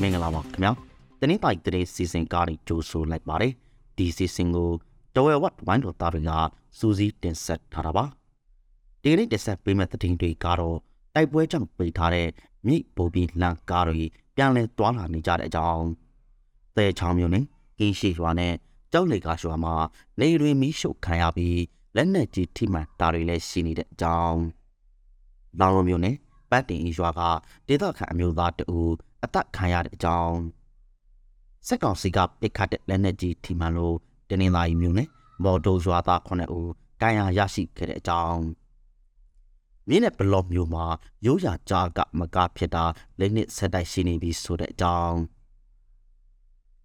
ပါခင်ဗျာတနေ့ပိုက်တဲ့စီစဉ်ကားတွေကြိုးဆိုလိုက်ပါတယ်ဒီစီစဉ်ကိုတော်ဝဲဝတ်ဝိုင်းတော်သားတွေကစူးစီးတင်ဆက်ထားတာပါဒီကနေ့တင်ဆက်ပေးမယ့်သတင်းတွေကတော့တိုက်ပွဲကြောင့်ပိတ်ထားတဲ့မြစ်ဘူပီလန်ကားတွေပြန်လည်တွာလာနေကြတဲ့အကြောင်းတဲချောင်းမျိုးနဲ့ကင်းရှိရွာနဲ့ကြောက်လေကားရွာမှာနေတွေမီးရှို့ခံရပြီးလက်နက်ကြီးထိမှန်တာတွေလည်းရှိနေတဲ့အကြောင်းလောင်လိုမျိုးနဲ့ ပတ်တင်ရွာကဒေသခံအမျိုးသားတအူအသက်ခံရတဲ့အကြောင်းစက်ကောင်စီကပစ်ခတ်တဲ့လက်နက်ကြီးထိမှန်လို့တနင်္လာရီမျိုးနဲ့မော်တိုရွာသား9ဦးကံရရရှိခဲ့တဲ့အကြောင်းမြင်းနဲ့ဘလော့မျိုးမှာရိုးရာကြားကမကဖြစ်တာလက်နစ်ဆက်တိုက်ရှိနေပြီဆိုတဲ့အကြောင်း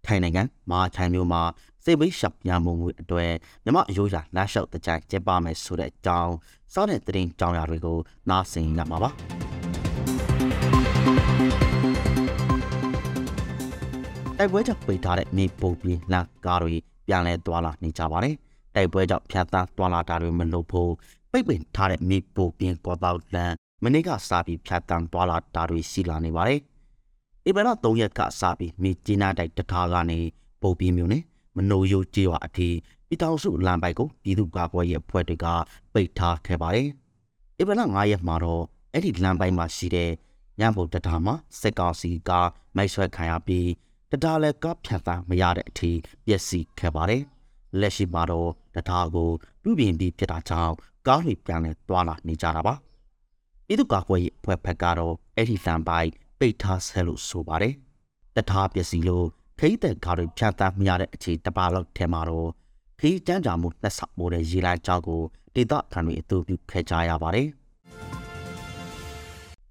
ထိုင်နိုင်ငံမာထိုင်မျိုးမှာစိတ်ဝိရှောက်ရမုံငွေအတွေ့မြမအရိုးရာလက်လျှောက်တကြိုင်ကျင်းပမယ်ဆိုတဲ့အကြောင်းစောတဲ့တရင်ကြောင်ရာတွေကိုနားဆင်ရမှာပါ တိုက်ပွဲကြောင့်ပိတ်ထားတဲ့မြေပုံပြီးလမ်းကားတွေပြန်လဲသွားလာနေကြပါတယ်တိုက်ပွဲကြောင့်ဖြတ်သားသွားလာတာတွေမလုပ်ဖို့ပိတ်ပင်ထားတဲ့မြေပုံပြင်းပေါ်တော့လမ်းမနေ့ကစပြီးဖြတ်တန်းသွားလာတာတွေရှိလာနေပါတယ်ဧပြီလ3ရက်ကစပြီးမြေကျင်းနာတိုက်တထားကနေပုံပြင်းမျိုးနဲ့မနိုယိုကျေးဝအထိပြည်တော်စုလမ်းပိုက်ကိုပြည်သူ့ကာကွယ်ရေးအဖွဲ့တွေကပိတ်ထားခဲ့ပါတယ်ဧပြီလ9ရက်မှာတော့ အဲ့ဒီလမ်းပိုက်မှာရှိတဲ့ညံဖို့တထားမှာစက်ကောင်စီကမိုက်ဆွဲခံရပြီးတထားလည်းကဖြတ်သားမရတဲ့အထိပျက်စီးခဲ့ပါတယ်လက်ရှိမှာတော့တထားကိုပြုပြင်ပြီးဖြစ်တာကြောင့်ကားတွေပြန်လဲတွာလာနေကြတာပါပြည်သူ့ကာကွယ်ရေးအဖွဲ့ဖက်ကတော့အဲ့ဒီလမ်းပိုက်ပိတ်ထားဆဲလို့ဆိုပါတယ်တထားပျက်စီးလို့ခိတဲ့ကားတွေဖြတ်သားမရတဲ့အခြေတပါလောက်ထဲမှာတော့ခိကျန်းကြမှုသက်ဆောက်မှုတဲ့ရေလိုက်ကြောက်ကိုဒေသခံတွေအတူပြုခဲ့ကြရပါတယ်။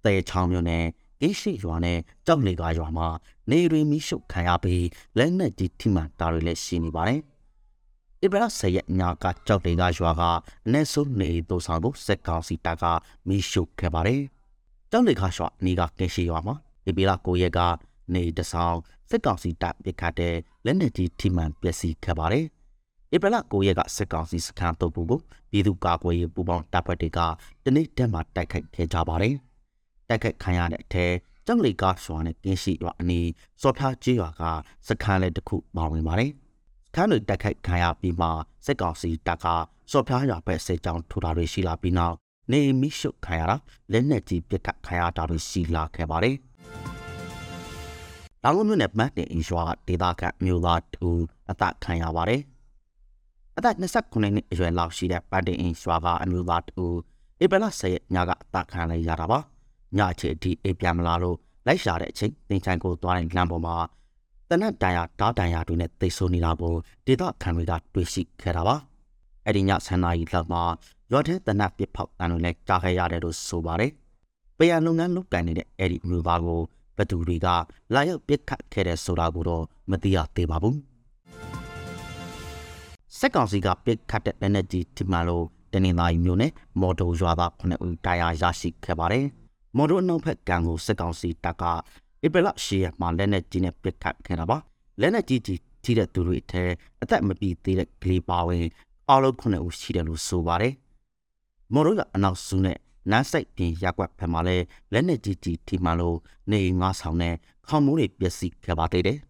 တဲချောင်းမျိုးနဲ့ကိရှိရွာနဲ့ကြောက်လေကားရွာမှာနေရီမီရှုခံရပြီးလက်နက်ကြီးထိမှန်တာတွေလည်းရှိနေပါတယ်။ဣဘရာဆယ်ရက်ညကကြောက်လေကားရွာကအနည်းဆုံးနေတိုးဆောင်ကိုစက်ကောင်စီတပ်ကမီရှုခဲ့ပါတယ်။ကြောက်လေကားရွာနေကကိရှိရွာမှာဣဘရာကိုရက်ကနေတဆောင်စစ်ကောင်စီတပ်ပစ်ခတ်တဲ့လက်နက်ကြီးထိမှန်ပျက်စီးခဲ့ပါတယ်။ဧပြီလ9ရက်ကစစ်ကောင်စီစခန်းတုပ်ဖို့ကိုပြည်သူ့ကာကွယ်ရေးပူးပေါင်းတပ်ဖွဲ့တွေကတနေ့တည်းမှာတိုက်ခိုက်ခဲ့ကြပါတယ်။ တိုက်ခိုက်ခံရတဲ့အထက်ကြောက်လီကားရွာနဲ့ကင်းရှိရွာအနီးစော်ဖျားကျေးရွာကစခန်းလေးတစ်ခုပါဝင်ပါတယ်။စခန်းတွေတိုက်ခိုက်ခံရပြီးမှစစ်ကောင်စီတပ်ကစော်ဖျားရွာဘက်စစ်ကြောင်းထူတာတွေရှိလာပြီးနောက်နေမိရှုခံရတာလက်နက်ကြီးပစ်ခတ်ခံရတာတွေရှိလာခဲ့ပါတယ်။လောင်လုံးမြို့နယ်မတ်တင်အင်ရွာဒေသခံမျိုးသားတူအသက်ခံရပါတယ်။အသက်29နှစ်အရွယ်လောက်ရှိတဲ့ပတ်တင်အင်ရွာကအမျိုးသားတူဧပြီလ10ရက်ညကအသက်ခံလိုက်ရတာပါ။ ညအချိန်အထိအေးပြန်မလာလို့လိုက်ရှာတဲ့အချိန်တင်ချိုင်ကိုသွားတဲ့လမ်းပေါ်မှာတနက်တန်ရဓာတန်ရတွေနဲ့တိတ်ဆိုးနေတာကိုဒေသခံတွေကတွေ့ရှိခဲ့တာပါ။အဲ့ဒီညဆန္ဒကြီးလောက်မှာရွာထဲတနက်ပစ်ဖောက်တန်တွေလည်းကြားခဲ့ရတယ်လို့ဆိုပါတယ်။ပေရလုပ်ငန်းလုပ်ကိုင်နေတဲ့အဲ့ဒီမျိုးသားကိုဘသူတွေကလာရောက်ပစ်ခတ်ခဲ့တဲ့ဆိုတာကိုတော့မသိရသေးပါဘူးစက်ကောင်စီကပစ်ခတ်တဲ့လက်နက်ကြီးထိမှန်လို့တနင်္လာရီမျိုးနဲ့မော်တိုရွာသား9ဦးတရားရရှိခဲ့ပါတယ် မော်တိုအနောက်ဘက်ကံကိုစက်ကောင်စီတပ်ကဧပြီလ10ရက်မှာလက်နက်ကြီးနဲ့ပစ်ခတ်ခဲ့တာပါလက်နက်ကြီးကြီးထိတဲ့သူတွေထဲအသက်မပြည့်သေးတဲ့ကလေးပါဝင်အားလုံး9ဦးရှိတယ်လို့ဆိုပါတယ်မော်တိုကအနောက်စုနဲ့နန်းစိတ်ပြင်ရက်ွက်ဖက်မှာလဲလက်နဲ့ကြီးကြီးထိမှန်လို့နေငါဆောင်နဲ့ခေါမိုးတွေပျက်စီးခဲ့ပါသေးတယ်။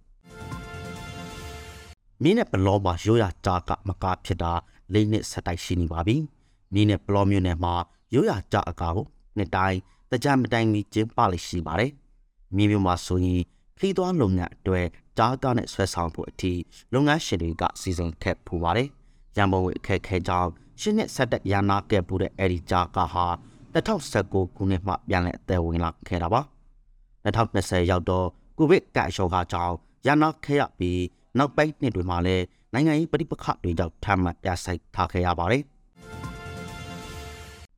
မင်းနဲ့ဘလောမှာရိုးရာကြားကမကားဖြစ်တာလေးနှစ်ဆက်တိုက်ရှိနေပါပြီ။မင်းနဲ့ဘလောမျိုးနဲ့မှာရိုးရာကြားအကာကိုနှစ်တိုင်း တကြမတိုင်ကြီးကျင်းပလိရှိပါတယ်။မင်းမျိုးမှာဆိုရင်ခီးသွွားလုပ်ငန်းအတွက်ကြားကနဲ့ဆွဲဆောင်ဖို့အထိလုပ်ငန်းရှင်တွေကစီစဉ်ခဲ့ပူပါတယ်။ရန်ပုံငွေအခက်ခဲကြောင့်ရှင်းနဲ့ဆက်တက်ရနာခဲ့ပူတဲ့အဲဒီကြားကဟာ2019ခုနှစ်မှပြန်လည်အသက်ဝင်လာခဲ့တာပါ2020ရောက်တော့ကိုဗစ်ကပ်ရောဂါကြောင့်ရနာခဲ့ရပြီးနောက်ပိုင်းနှစ်တွေမှာလည်းနိုင်ငံရေးပဋိပက္ခတွေကြောင့်ထပ်မံပြဆိုင်ထားခဲ့ရပါတယ်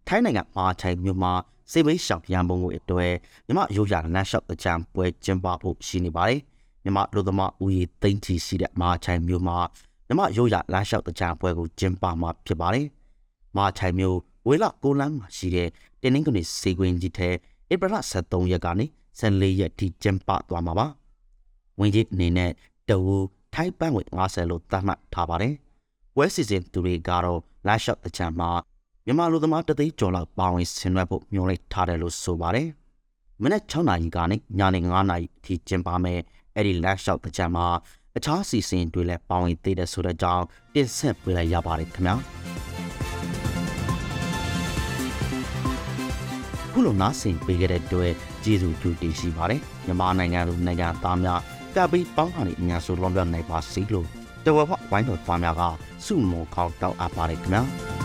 ထိုင်းနိုင်ငံမှာချိုင်မြို့မှာ စေဘေးရှောင်ရန်ပုံကိုအတွက်မြမရိုးရာနတ်ရှောက်တကြံပွဲကျင်းပဖို့ရှိနေပါတယ်မြမလူသမားဦးရေသိန်းချီရှိတဲ့မာချိုင်မြို့မှာမြမရိုးရာလမ်းလျှောက်တကြံပွဲကိုကျင်းပမှာဖြစ်ပါတယ်မာချိုင်မြို့ဝေလကိုလန်းမှာရှိတဲ့တင်းနှင်းကနေစေကွင်းကြီးထဲဧပြီလ23ရက်ကနေ14ရက်ထိကျင်းပသွားမှာပါ။ဝင်ကြီးအနေနဲ့တဝူထိုက်ပန့်ဝေ50လို့သတ်မှတ်ထားပါတယ်။ဝဲစီစဉ်သူတွေကတော့လာရှော့တချမ်းမှာ မြန်မာလူသမားတသိန်းကျော်လောက်ပါဝင်ဆင်နွှဲဖို့မျှော်လင့်ထားတယ်လို့ဆိုပါတယ်။မနက်6နာရီကနေညနေ9နာရီအထိကျင်းပမယ်အဲ့ဒီလက်လျှောက်တစ်ချက်မှာအခြားစီစဉ်တွေလည်းပါဝင်သေးတယ်ဆိုတဲ့အကြောင်းတင်ဆက်ပေးလိုက်ရပါတယ်ခင်ဗျာခုလိုနားဆင်ပေးခဲ့တဲ့အတွက်ကျေးဇူးတူတင်ရှိပါတယ်မြန်မာနိုင်ငံလူနိုင်ငံသားများကပ်ပြီးပေါင်းကနေအများဆုံးလွန်ပြောင်းနိုင်ပါစေလို့တဝက်ဝဝိုင်းတော်သားများကစုမုံခေါတောက်အပ်ပါတယ်ခင်ဗျာ